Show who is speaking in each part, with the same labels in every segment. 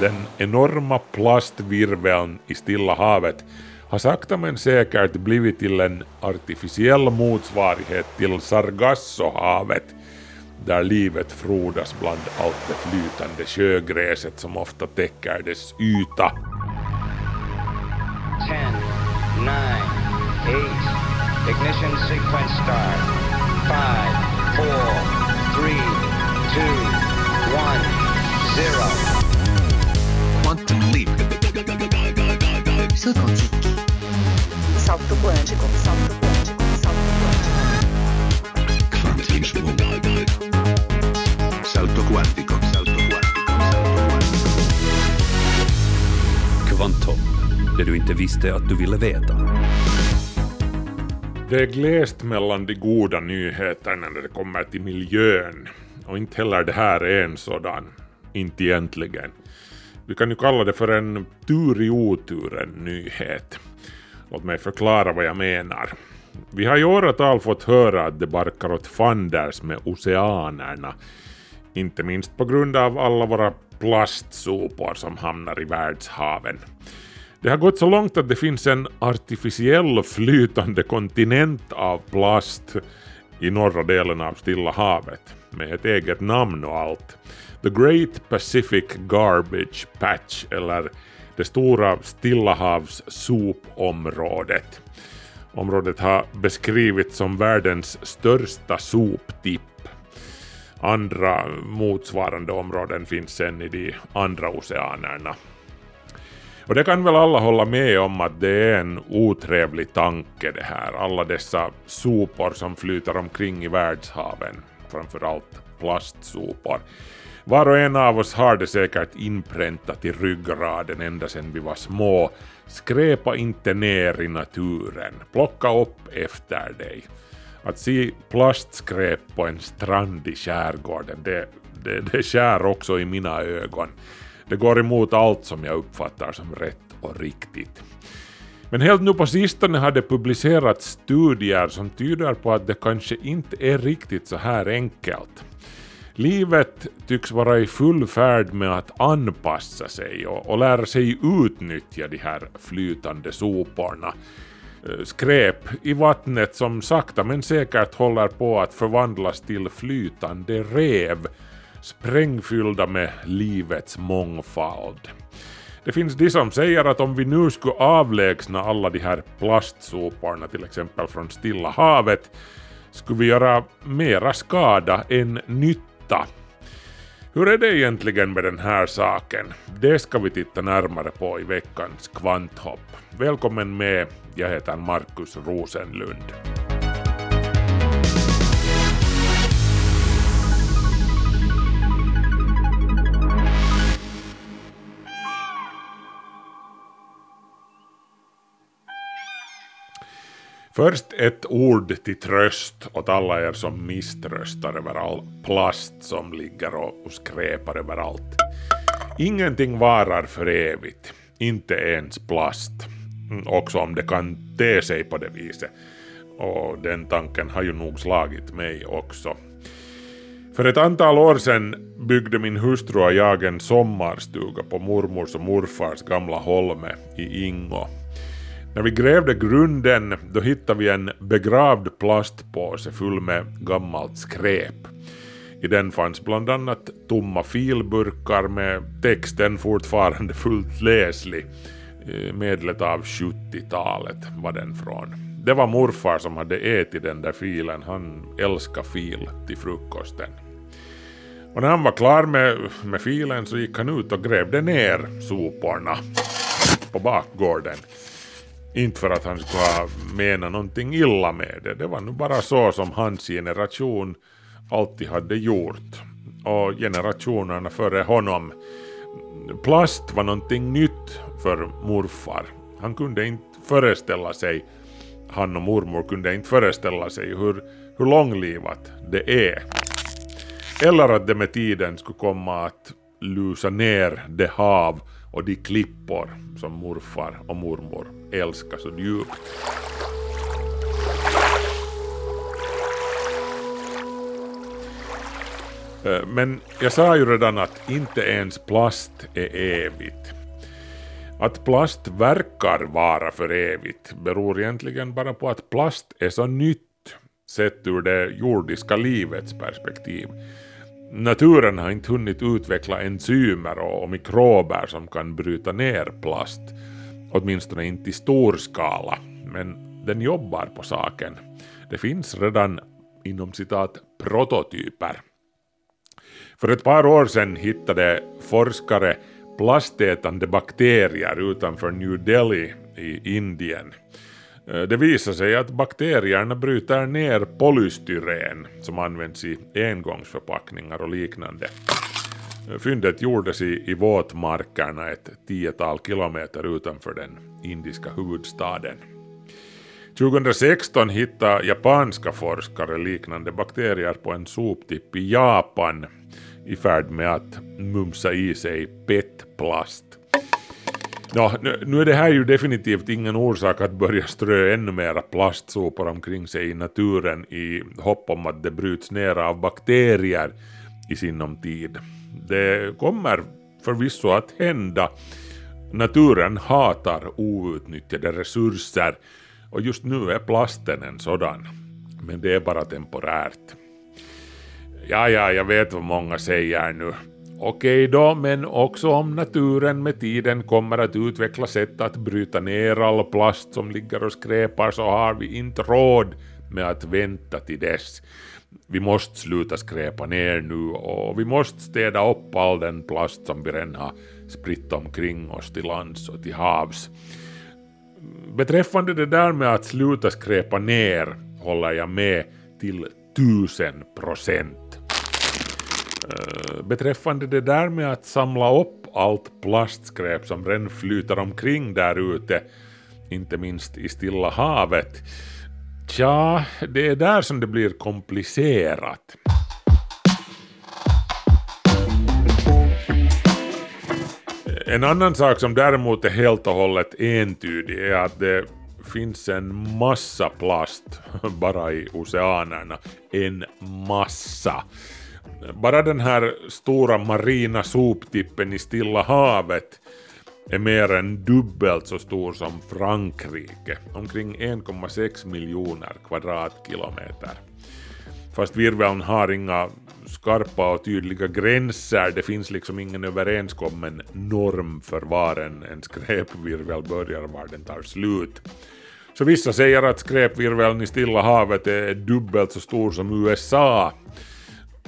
Speaker 1: Den enorma plastvirveln i Stilla havet har sakta men säkert blivit till en artificiell motsvarighet till Sargassohavet där livet frodas bland allt det flytande sjögräset som ofta täcker dess yta.
Speaker 2: 10, 9, 8, ignition sequence start. 5, 4, 3, 2, 1, 0.
Speaker 3: Saut quantique.
Speaker 4: Salto quântico, salto quântico, salto quântico.
Speaker 5: Salto quantico. Salto. Salto
Speaker 6: det du inte visste att du ville veta.
Speaker 1: Det är glest mellan de goda nyheterna när det kommer till miljön. Och inte heller det här är en sådan. Inte egentligen. Vi kan ju kalla det för en tur i oturen nyhet. Låt mig förklara vad jag menar. Vi har i åratal fått höra att det barkar åt fanders med oceanerna. Inte minst på grund av alla våra plastsopor som hamnar i världshaven. Det har gått så långt att det finns en artificiell flytande kontinent av plast i norra delen av Stilla havet med ett eget namn och allt. The Great Pacific Garbage Patch eller det stora Stillahavssopområdet. Området har beskrivits som världens största soptipp. Andra motsvarande områden finns sen i de andra oceanerna. Och det kan väl alla hålla med om att det är en otrevlig tanke det här. Alla dessa sopor som flyter omkring i världshaven. Framförallt plastsopor. Var och en av oss har det säkert inpräntat i ryggraden ända sedan vi var små. Skräpa inte ner i naturen. Plocka upp efter dig. Att se plastskräp på en strand i skärgården, det, det, det skär också i mina ögon. Det går emot allt som jag uppfattar som rätt och riktigt. Men helt nu på sistone har det publicerats studier som tyder på att det kanske inte är riktigt så här enkelt. Livet tycks vara i full färd med att anpassa sig och, och lära sig utnyttja de här flytande soporna. Eh, skräp i vattnet som sakta men säkert håller på att förvandlas till flytande rev sprängfyllda med livets mångfald. Det finns de som säger att om vi nu skulle avlägsna alla de här plastsoporna till exempel från Stilla havet skulle vi göra mera skada än nytta. Hur är det egentligen med den här saken? Det ska vi titta närmare på i veckans kvanthopp. Välkommen med, jag heter Markus Rosenlund. Först ett ord till tröst åt alla er som misströstar över all plast som ligger och, skräpar överallt. Ingenting varar för evigt, inte ens plast. Mm, också om det kan te sig på det viset. Och den tanken har ju nog slagit mig också. För ett antal år sedan byggde min hustru och jag en sommarstuga på mormors och morfars gamla holme i Ingo. När vi grävde grunden då hittade vi en begravd plastpåse full med gammalt skräp. I den fanns bland annat tomma filburkar med texten fortfarande fullt läslig. Eh, medlet av 70-talet var den från. Det var morfar som hade ätit den där filen, han älskade fil till frukosten. Och när han var klar med, med filen så gick han ut och grävde ner soporna på bakgården. Inte för att han skulle mena någonting illa med det, det var nu bara så som hans generation alltid hade gjort. Och generationerna före honom. Plast var någonting nytt för morfar. Han kunde inte föreställa sig, han och mormor kunde inte föreställa sig hur, hur långlivat det är. Eller att det med tiden skulle komma att lusa ner det hav och de klippor som morfar och mormor älskar så djupt. Eh, men jag sa ju redan att inte ens plast är evigt. Att plast verkar vara för evigt beror egentligen bara på att plast är så nytt sett ur det jordiska livets perspektiv. Naturen har inte hunnit utveckla enzymer och mikrober som kan bryta ner plast. Åtminstone inte i stor skala, men den jobbar på saken. Det finns redan inom citat prototyper. För ett par år sedan hittade forskare plastätande bakterier utanför New Delhi i Indien. Eh, det visar sig att bakterierna bryter ner polystyren som används i engångsförpackningar och liknande. Eh, fyndet gjordes i, i våtmarkerna ett tiotal kilometer utanför den indiska huvudstaden. 2016 hittade japanska forskare liknande bakterier på en soptipp i Japan i färd med att mumsa i sig PET-plast. Ja, nu är det här ju definitivt ingen orsak att börja strö ännu mera plastsopor omkring sig i naturen i hopp om att det bryts ner av bakterier i sinom tid. Det kommer förvisso att hända. Naturen hatar outnyttjade resurser och just nu är plasten en sådan. Men det är bara temporärt. Ja, ja, jag vet vad många säger nu. Okej då, men också om naturen med tiden kommer att utveckla sätt att bryta ner all plast som ligger och skräpar så har vi inte råd med att vänta till dess. Vi måste sluta skräpa ner nu och vi måste städa upp all den plast som vi redan har spritt omkring oss till lands och till havs. Beträffande det där med att sluta skräpa ner håller jag med till tusen procent. Eh, beträffande det där med att samla upp allt plastskräp som redan flyter omkring där ute, inte minst i Stilla havet, tja, det är där som det blir komplicerat. En annan sak som däremot är helt och hållet entydig är att det finns en massa plast bara i oceanerna. En massa. Bara den här stora marina soptippen i Stilla havet är mer än dubbelt så stor som Frankrike, omkring 1,6 miljoner kvadratkilometer. Fast virveln har inga skarpa och tydliga gränser, det finns liksom ingen överenskommen norm för var en, en skräpvirvel börjar och var den tar slut. Så vissa säger att skräpvirveln i Stilla havet är dubbelt så stor som USA.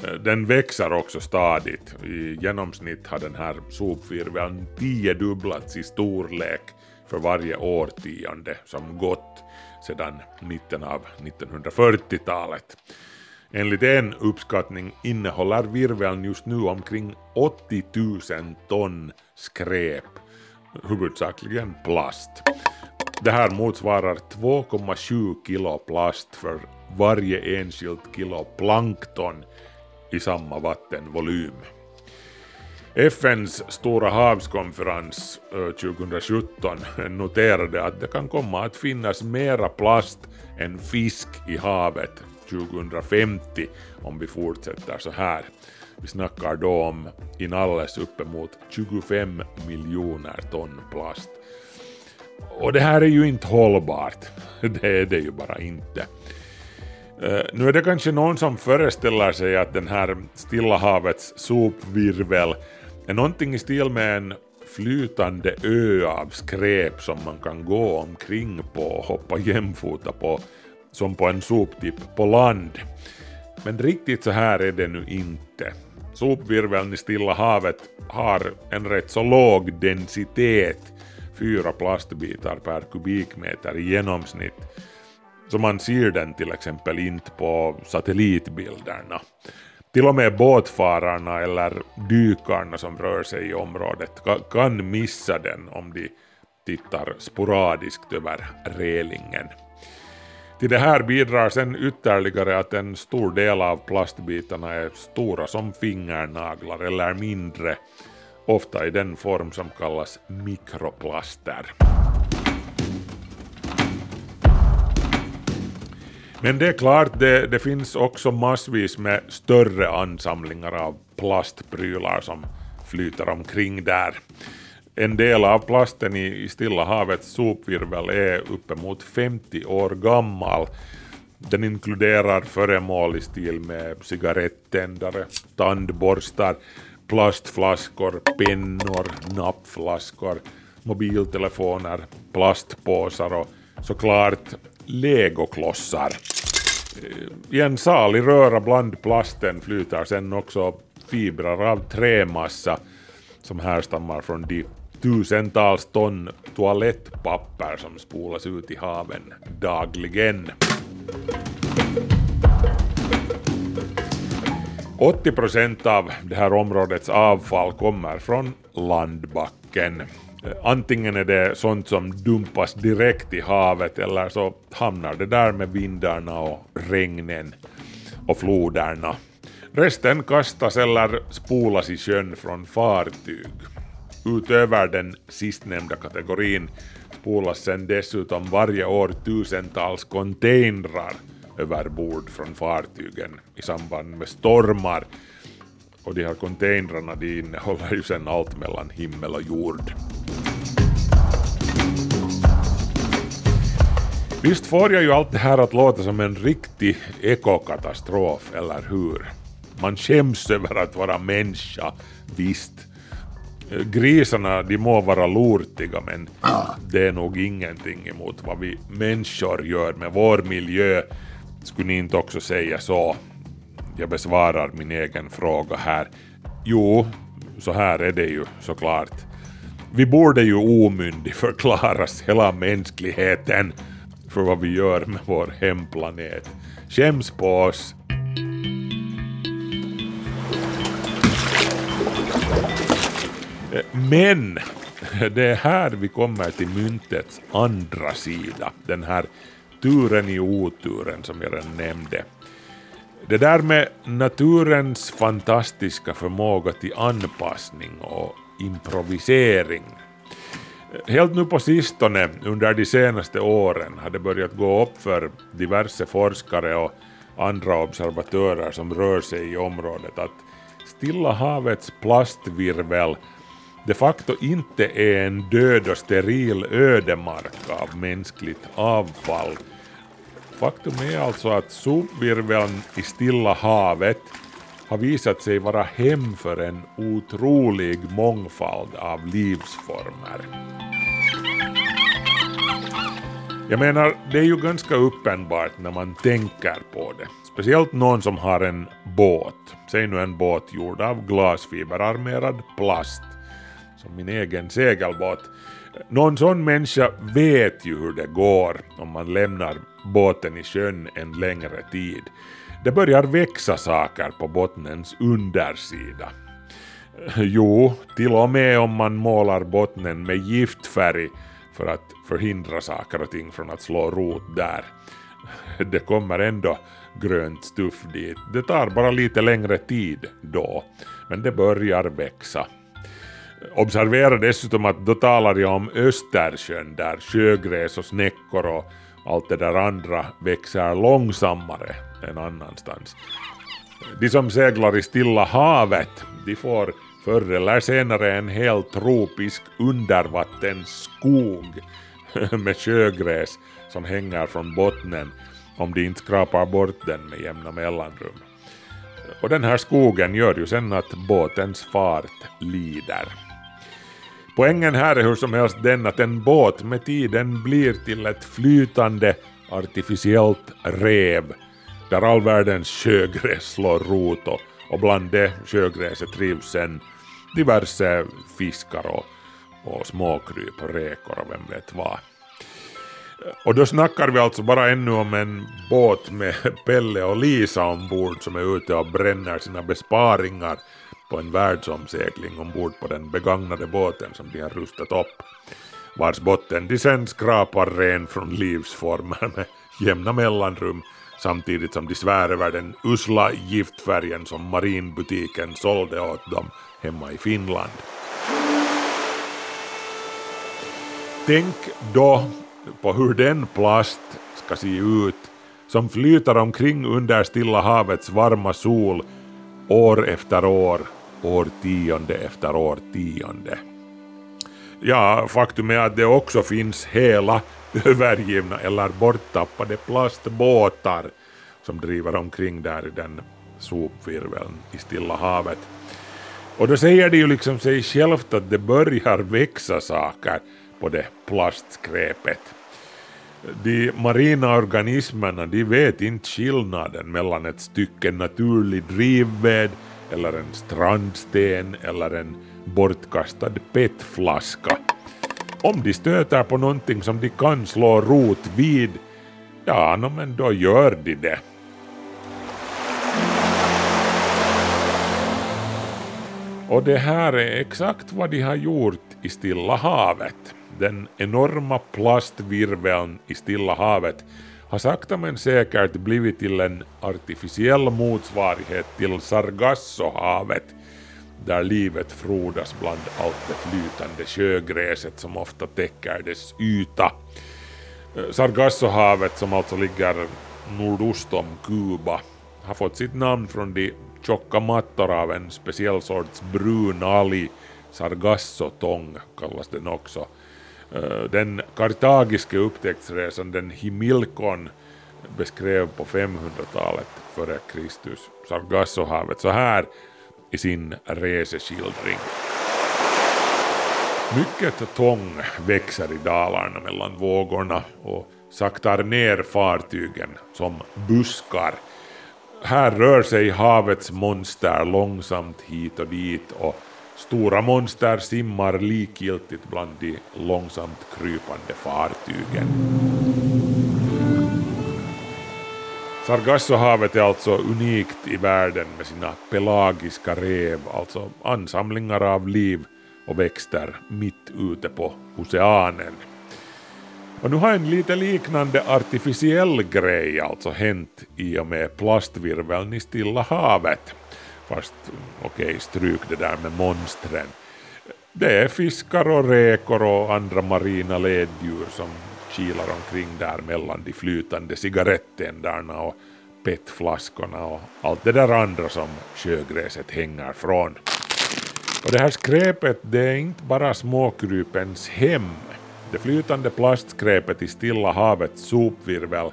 Speaker 1: Eh, den växer också stadigt. I genomsnitt har den här sopvirveln tiodubblats i storlek för varje årtionde som gått sedan mitten av 1940-talet. Enligt en uppskattning innehåller virveln just nu omkring 80 000 ton skräp, huvudsakligen plast. Det här motsvarar 2,7 kilo plast för varje enskilt kilo plankton i samma vattenvolym. FNs stora havskonferens eh, 2017 noterade att det kan komma att finnas mera plast än fisk i havet 2050 om vi fortsätter så här. Vi snackar då om inalles uppemot 25 miljoner ton plast. Och det här är ju inte hållbart. Det är det ju bara inte. Eh, nu är det kanske någon som föreställer sig att den här Stilla havets sopvirvel är någonting i stil med en flytande ö av skräp som man kan gå omkring på och hoppa jämfota på som på en soptipp på land. Men riktigt så här är det nu inte. Sopvirveln i Stilla havet har en rätt så låg densitet, fyra plastbitar per kubikmeter i genomsnitt, så man ser den till exempel inte på satellitbilderna. Till och med båtfararna eller dykarna som rör sig i området kan missa den om de tittar sporadiskt över relingen. Till det här bidrar sen ytterligare att en stor del av plastbitarna är stora som fingernaglar eller mindre, ofta i den form som kallas mikroplaster. Men det är klart, det, det finns också massvis med större ansamlingar av plastprylar som flyter omkring där. En del av plasten i, i Stilla havets sopvirvel är uppemot 50 år gammal. Den inkluderar föremål i stil med cigarettändare, tandborstar, plastflaskor, pennor, nappflaskor, mobiltelefoner, plastpåsar och såklart legoklossar. Eh, I en salig röra bland plasten flyter sen också fibrer av trämassa som härstammar från de tusentals ton toalettpapper som spolas ut i haven dagligen. 80 procent av det här områdets avfall kommer från landbacken. Eh, antingen är det sånt som dumpas direkt i havet eller så hamnar det där med vindarna och regnen och floderna. Resten kastas eller spolas i sjön från fartyg. Utöver den sistnämnda kategorin spolas sen dessutom varje år tusentals containrar över bord från fartygen i samband med stormar. Och de här containrarna de innehåller ju sen allt mellan himmel och jord. Visst får jag ju allt det här att låta som en riktig ekokatastrof, eller hur? Man skäms över att vara människa, visst. Grisarna de må vara lortiga men det är nog ingenting emot vad vi människor gör med vår miljö. Skulle ni inte också säga så? Jag besvarar min egen fråga här. Jo, så här är det ju såklart. Vi borde ju omyndigförklaras hela mänskligheten för vad vi gör med vår hemplanet. Skäms på oss. Men det är här vi kommer till myntets andra sida, den här turen i oturen som jag redan nämnde. Det där med naturens fantastiska förmåga till anpassning och improvisering. Helt nu på sistone, under de senaste åren, har det börjat gå upp för diverse forskare och andra observatörer som rör sig i området att Stilla havets plastvirvel de facto inte är en död och steril ödemark av mänskligt avfall. Faktum är alltså att sopvirveln i Stilla havet har visat sig vara hem för en otrolig mångfald av livsformer. Jag menar, det är ju ganska uppenbart när man tänker på det. Speciellt någon som har en båt. Säg nu en båt gjord av glasfiberarmerad plast. Som min egen segelbåt. Någon sån människa vet ju hur det går om man lämnar båten i sjön en längre tid. Det börjar växa saker på bottnens undersida. Jo, till och med om man målar bottnen med giftfärg för att förhindra saker och ting från att slå rot där. Det kommer ändå grönt stuff dit. Det tar bara lite längre tid då, men det börjar växa. Observera dessutom att då talar jag om Östersjön där sjögräs och snäckor och allt det där andra växer långsammare än annanstans. De som seglar i Stilla havet, de får förr eller senare en helt tropisk undervattensskog med sjögräs som hänger från bottnen om de inte skrapar bort den med jämna mellanrum. Och den här skogen gör ju sen att båtens fart lider. Poängen här är hur som helst den att en båt med tiden blir till ett flytande artificiellt rev där all världens sjögräs slår rot och, och bland det sjögräset trivs sen diverse fiskar och, och småkryp och räkor och vem vet vad. Och då snackar vi alltså bara ännu om en båt med Pelle och Lisa ombord som är ute och bränner sina besparingar på en världsomsegling ombord på den begagnade båten som de har rustat upp, vars botten de sen skrapar ren från livsformer med jämna mellanrum samtidigt som de svär över den usla giftfärgen som marinbutiken sålde åt dem hemma i Finland. Tänk då på hur den plast ska se ut som flyter omkring under Stilla havets varma sol år efter år, årtionde efter årtionde. Ja, faktum är att det också finns hela övergivna eller borttappade plastbåtar som driver omkring där i den sopvirveln i Stilla havet. Och då säger det ju liksom sig självt att det börjar växa saker på det plastskräpet. De marina organismerna de vet inte skillnaden mellan ett stycke naturlig drivved eller en strandsten eller en bortkastad petflaska. Om de stöter på någonting som de kan slå rot vid, ja, no, men då gör de det. Och det här är exakt vad de har gjort i Stilla havet. Den enorma plastvirveln i Stilla havet har sakta men säkert blivit till en artificiell motsvarighet till Sargassohavet där livet frodas bland allt det flytande sjögräset som ofta täcker dess yta. Eh, Sargassohavet som alltså ligger nordost om Kuba har fått sitt namn från de tjocka mattor av en speciell sorts brun alg, sargassotång kallas den också. Eh, den kartagiske upptäcktsresanden Himilkon beskrev på 500-talet före Kristus Sargassohavet så här i sin reseskildring. Mycket tång växer i dalarna mellan vågorna och saktar ner fartygen som buskar. Här rör sig havets monster långsamt hit och dit och stora monster simmar likgiltigt bland de långsamt krypande fartygen. Sargassohavet är alltså unikt i världen med sina pelagiska rev, alltså ansamlingar av liv och växter mitt ute på oceanen. Och nu har en lite liknande artificiell grej alltså hänt i och med plastvirveln i Stilla havet. Fast okej, okay, stryk det där med monstren. Det är fiskar och räkor och andra marina leddjur som kilar omkring där mellan de flytande cigarettändarna och petflaskorna och allt det där andra som sjögräset hänger från. Och det här skräpet det är inte bara småkrypens hem. Det flytande plastskräpet i Stilla havets sopvirvel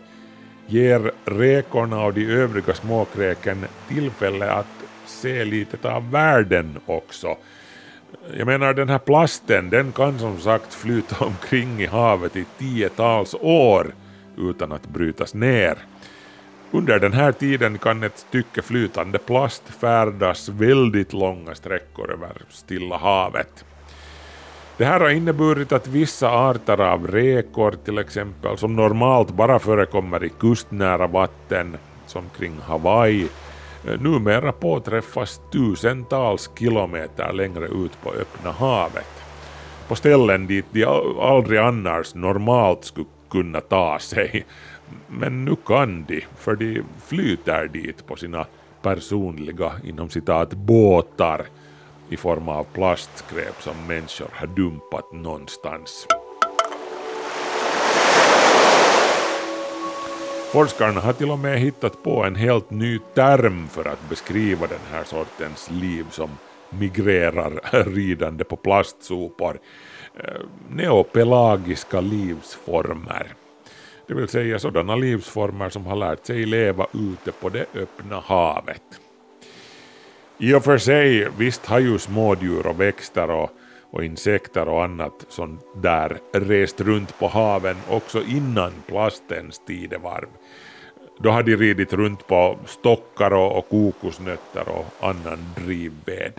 Speaker 1: ger räkorna och de övriga småkräken tillfälle att se lite av världen också. Jag menar den här plasten den kan som sagt flyta omkring i havet i tiotals år utan att brytas ner. Under den här tiden kan ett stycke flytande plast färdas väldigt långa sträckor över Stilla havet. Det här har inneburit att vissa arter av räkor till exempel, som normalt bara förekommer i kustnära vatten, som kring Hawaii, numera påträffas tusentals kilometer längre ut på öppna havet. På ställen dit de aldrig annars normalt skulle kunna ta sig. Men nu kan de, för de flyter dit på sina personliga inom citat båtar i form av plastskräp som människor har dumpat någonstans. Forskarna har till och med hittat på en helt ny term för att beskriva den här sortens liv som migrerar ridande på plastsopor. Eh, neopelagiska livsformer. Det vill säga sådana livsformer som har lärt sig leva ute på det öppna havet. I och för sig, visst har ju smådjur och växter och, och insekter och annat sånt där rest runt på haven också innan plastens tidevarv. Då har de ridit runt på stockar och, kokosnötter och annan drivved.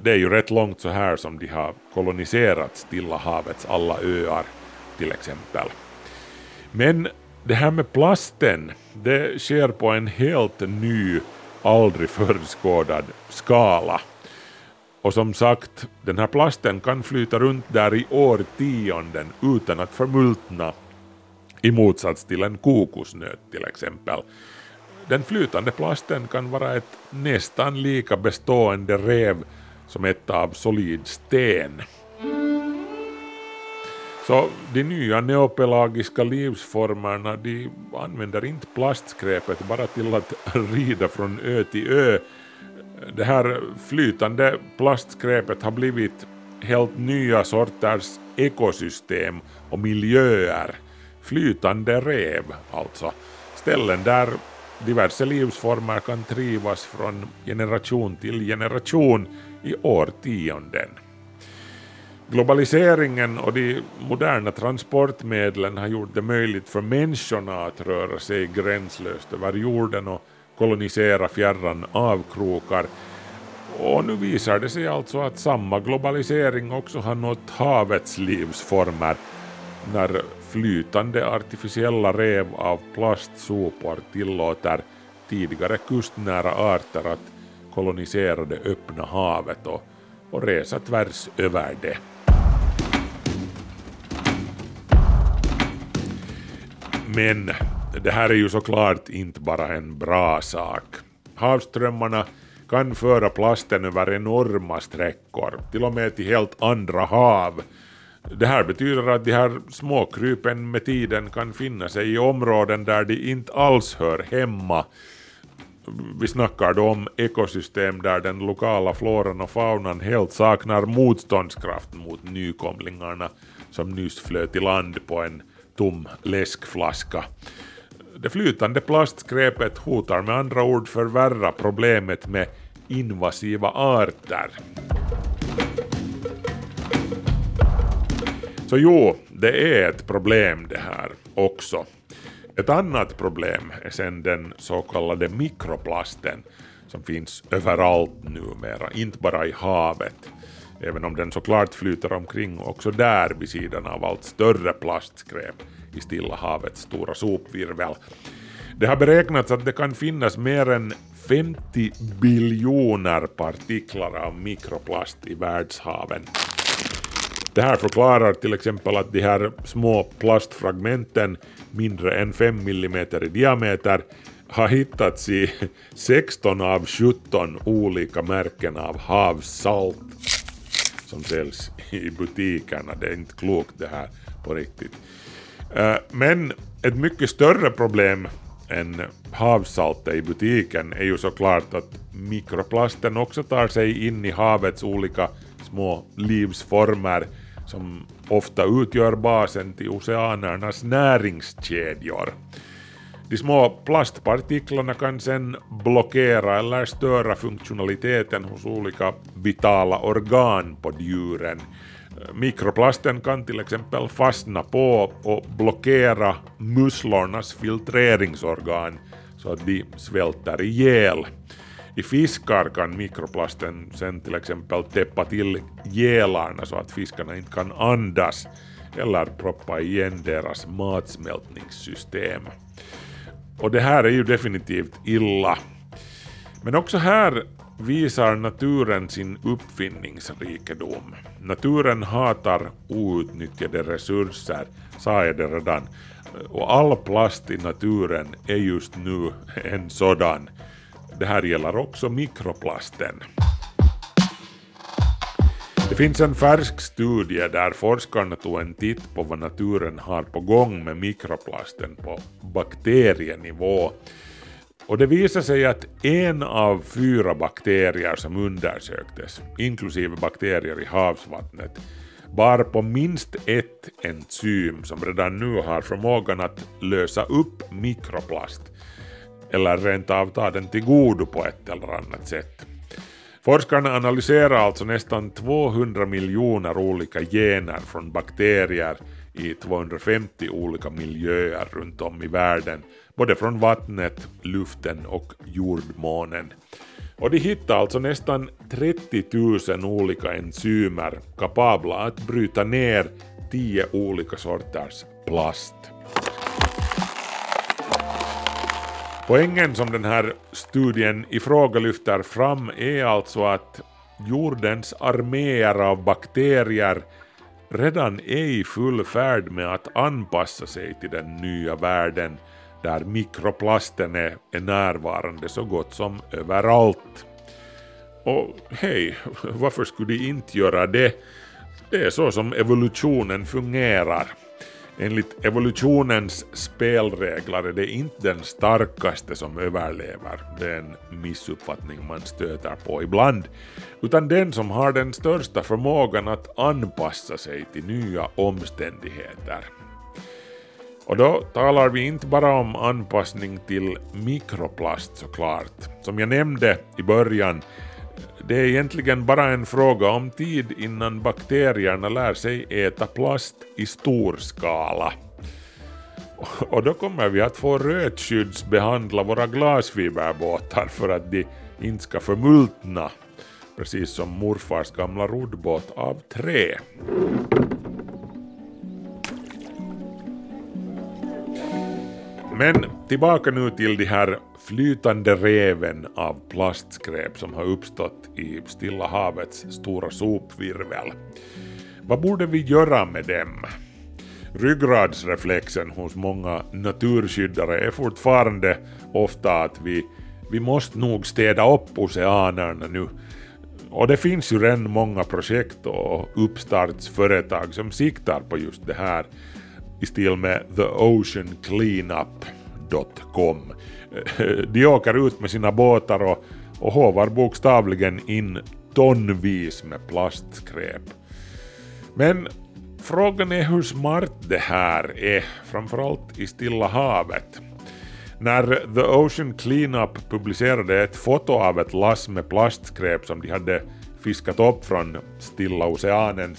Speaker 1: Det är ju rätt långt så här som de har koloniserat Stilla havets alla öar till exempel. Men det här med plasten, det sker på en helt ny, aldrig förskådad skala. Och som sagt, den här plasten kan flyta runt där i årtionden utan att förmultna, i motsats till en kokosnöt till exempel. Den flytande plasten kan vara ett nästan lika bestående rev som ett av solid sten. Så de nya neopelagiska livsformerna de använder inte plastskräpet bara till att rida från ö till ö. Det här flytande plastskräpet har blivit helt nya sorters ekosystem och miljöer. Flytande rev alltså. Ställen där diverse livsformer kan trivas från generation till generation i årtionden. Globaliseringen och de moderna transportmedlen har gjort det möjligt för människorna att röra sig gränslöst över jorden och kolonisera fjärran avkrokar. Och nu visar det sig alltså att samma globalisering också har nått havets livsformer när flytande artificiella rev av plastsopor tillåter tidigare kustnära arter att kolonisera det öppna havet och, och resa tvärs över det. Men det här är ju såklart inte bara en bra sak. Havströmmarna kan föra plasten över enorma sträckor, till och med till helt andra hav. Det här betyder att de här småkrypen med tiden kan finna sig i områden där de inte alls hör hemma. Vi snackar då om ekosystem där den lokala floran och faunan helt saknar motståndskraft mot nykomlingarna som nyss flöt i land på en tom läskflaska. Det flytande plastskräpet hotar med andra ord förvärra problemet med invasiva arter. Så jo, det är ett problem det här också. Ett annat problem är sen den så kallade mikroplasten som finns överallt numera, inte bara i havet, även om den såklart flyter omkring också där vid sidan av allt större plastskräp i Stilla havets stora sopvirvel. Det har beräknats att det kan finnas mer än 50 biljoner partiklar av mikroplast i världshaven. Det här förklarar till exempel att de här små plastfragmenten, mindre än 5 mm i diameter, har hittats i 16 av 17 olika märken av havssalt som säljs i butikerna. Det är inte klokt det här på riktigt. Eh, men ett mycket större problem än havssaltet i butiken är ju såklart att mikroplasten också tar sig in i havets olika små livsformer som ofta utgör basen till oceanernas näringskedjor. De små plastpartiklarna kan sen blockera eller störa funktionaliteten hos olika vitala organ på djuren. Mikroplasten kan till exempel fastna på och blockera musslornas filtreringsorgan så att de svälter ihjäl. I fiskar kan mikroplasten sen till exempel täppa till gälarna så att fiskarna inte kan andas eller proppa igen deras matsmältningssystem. Och det här är ju definitivt illa. Men också här visar naturen sin uppfinningsrikedom. Naturen hatar outnyttjade resurser, sa jag det redan. Och all plast i naturen är just nu en sådan. Det här gäller också mikroplasten. Det finns en färsk studie där forskarna tog en titt på vad naturen har på gång med mikroplasten på bakterienivå. Och det visade sig att en av fyra bakterier som undersöktes, inklusive bakterier i havsvattnet, bar på minst ett enzym som redan nu har förmågan att lösa upp mikroplast eller rent av ta den till godo på ett eller annat sätt. Forskarna analyserar alltså nästan 200 miljoner olika gener från bakterier i 250 olika miljöer runt om i världen, både från vattnet, luften och jordmånen. Och de hittade alltså nästan 30 000 olika enzymer kapabla att bryta ner 10 olika sorters plast. Poängen som den här studien i fråga lyfter fram är alltså att jordens arméer av bakterier redan är i full färd med att anpassa sig till den nya världen där mikroplasten är, är närvarande så gott som överallt. Och hej, varför skulle de inte göra det? det är så som evolutionen fungerar. Enligt evolutionens spelregler är det inte den starkaste som överlever, det är en missuppfattning man stöter på ibland, utan den som har den största förmågan att anpassa sig till nya omständigheter. Och då talar vi inte bara om anpassning till mikroplast såklart. Som jag nämnde i början, det är egentligen bara en fråga om tid innan bakterierna lär sig äta plast i stor skala. Och då kommer vi att få rötskyddsbehandla våra glasfiberbåtar för att de inte ska förmultna, precis som morfars gamla roddbåt av trä. Men tillbaka nu till de här flytande reven av plastskräp som har uppstått i Stilla havets stora sopvirvel. Vad borde vi göra med dem? Ryggradsreflexen hos många naturskyddare är fortfarande ofta att vi, vi måste nog städa upp oceanerna nu. Och det finns ju redan många projekt och uppstartsföretag som siktar på just det här i stil med theoceancleanup.com. Eh, de åker ut med sina båtar och, och hovar bokstavligen in tonvis med plastskräp. Men frågan är hur smart det här är, framförallt i Stilla havet. När The Ocean Cleanup publicerade ett foto av ett lass med plastskräp som de hade fiskat upp från Stilla oceanen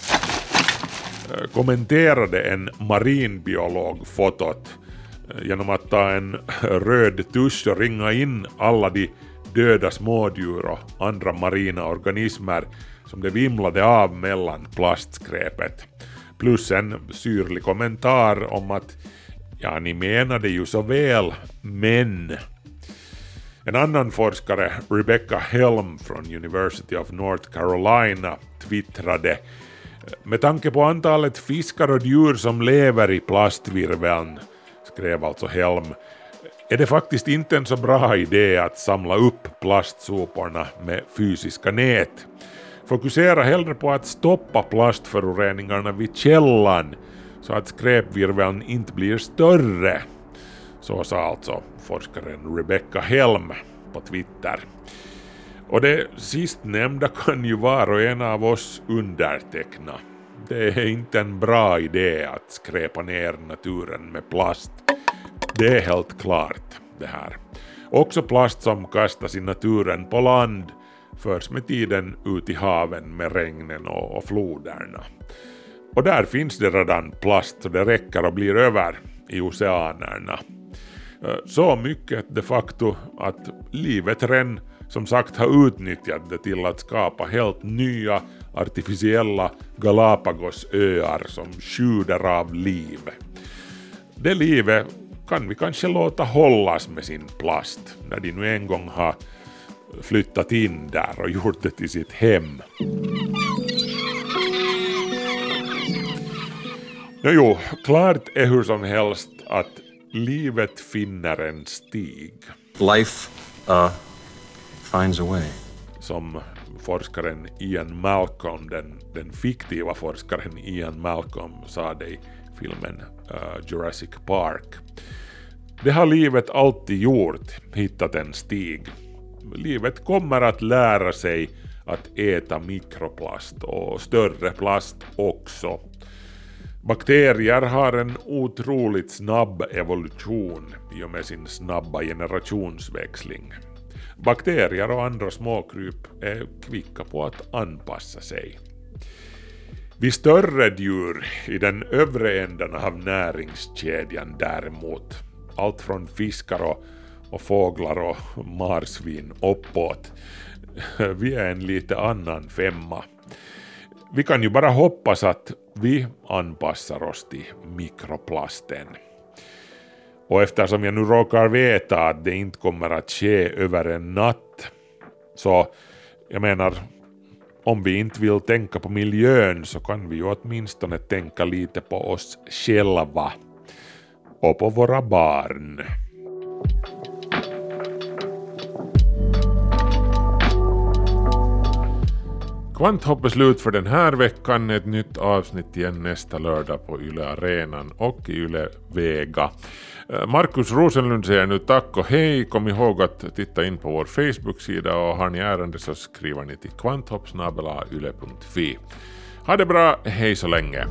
Speaker 1: kommenterade en marinbiolog fotot genom att ta en röd tusch och ringa in alla de döda smådjur och andra marina organismer som det vimlade av mellan plastskräpet. Plus en syrlig kommentar om att ja, ni menade ju så väl, men en annan forskare, Rebecca Helm från University of North Carolina, twittrade med tanke på antalet fiskar och djur som lever i plastvirveln, skrev alltså Helm, är det faktiskt inte en så bra idé att samla upp plastsoporna med fysiska nät. Fokusera hellre på att stoppa plastföroreningarna vid källan så att skräpvirveln inte blir större. Så sa alltså forskaren Rebecca Helm på Twitter. Och det sistnämnda kan ju var och en av oss underteckna. Det är inte en bra idé att skräpa ner naturen med plast. Det är helt klart det här. Också plast som kastas i naturen på land förs med tiden ut i haven med regnen och, floderna. Och där finns det redan plast så det räcker och blir över i oceanerna. Eh, så mycket de facto att livet redan som sagt har utnyttjat det till att skapa helt nya artificiella Galapagosöar som sjuder av liv. Det livet kan vi kanske låta hållas med sin plast när de nu en gång har flyttat in där och gjort det till sitt hem. Ja, jo, klart är hur som helst att livet finner en stig.
Speaker 3: Life uh, finds a way.
Speaker 1: som forskaren Ian Malcolm, den, den fiktiva forskaren Ian Malcolm sa det i filmen uh, Jurassic Park. Det har livet alltid gjort, hittat en stig. Livet kommer att lära sig att äta mikroplast och större plast också. Bakterier har en otroligt snabb evolution i och med sin snabba generationsväxling. Bakterier och andra småkryp är kvicka på att anpassa sig. Vid större djur i den övre änden av näringskedjan däremot, allt från fiskar och, och fåglar och marsvin uppåt, vi är en lite annan femma. Vi kan ju bara hoppas att vi anpassar oss till mikroplasten. Och eftersom jag nu råkar veta att det inte kommer att ske över en natt, så jag menar, om vi inte vill tänka på miljön så kan vi ju åtminstone tänka lite på oss själva och på våra barn. Kvanthopp är slut för den här veckan. Ett nytt avsnitt igen nästa lördag på Yle Arenan och i Yle Vega. Eh, Markus Rosenlund säger nu tack och hej. Kom ihåg att titta in på vår Facebook-sida och har ni ärende så skriver ni till kvanthopp.yle.fi. Ha det bra, hej så länge.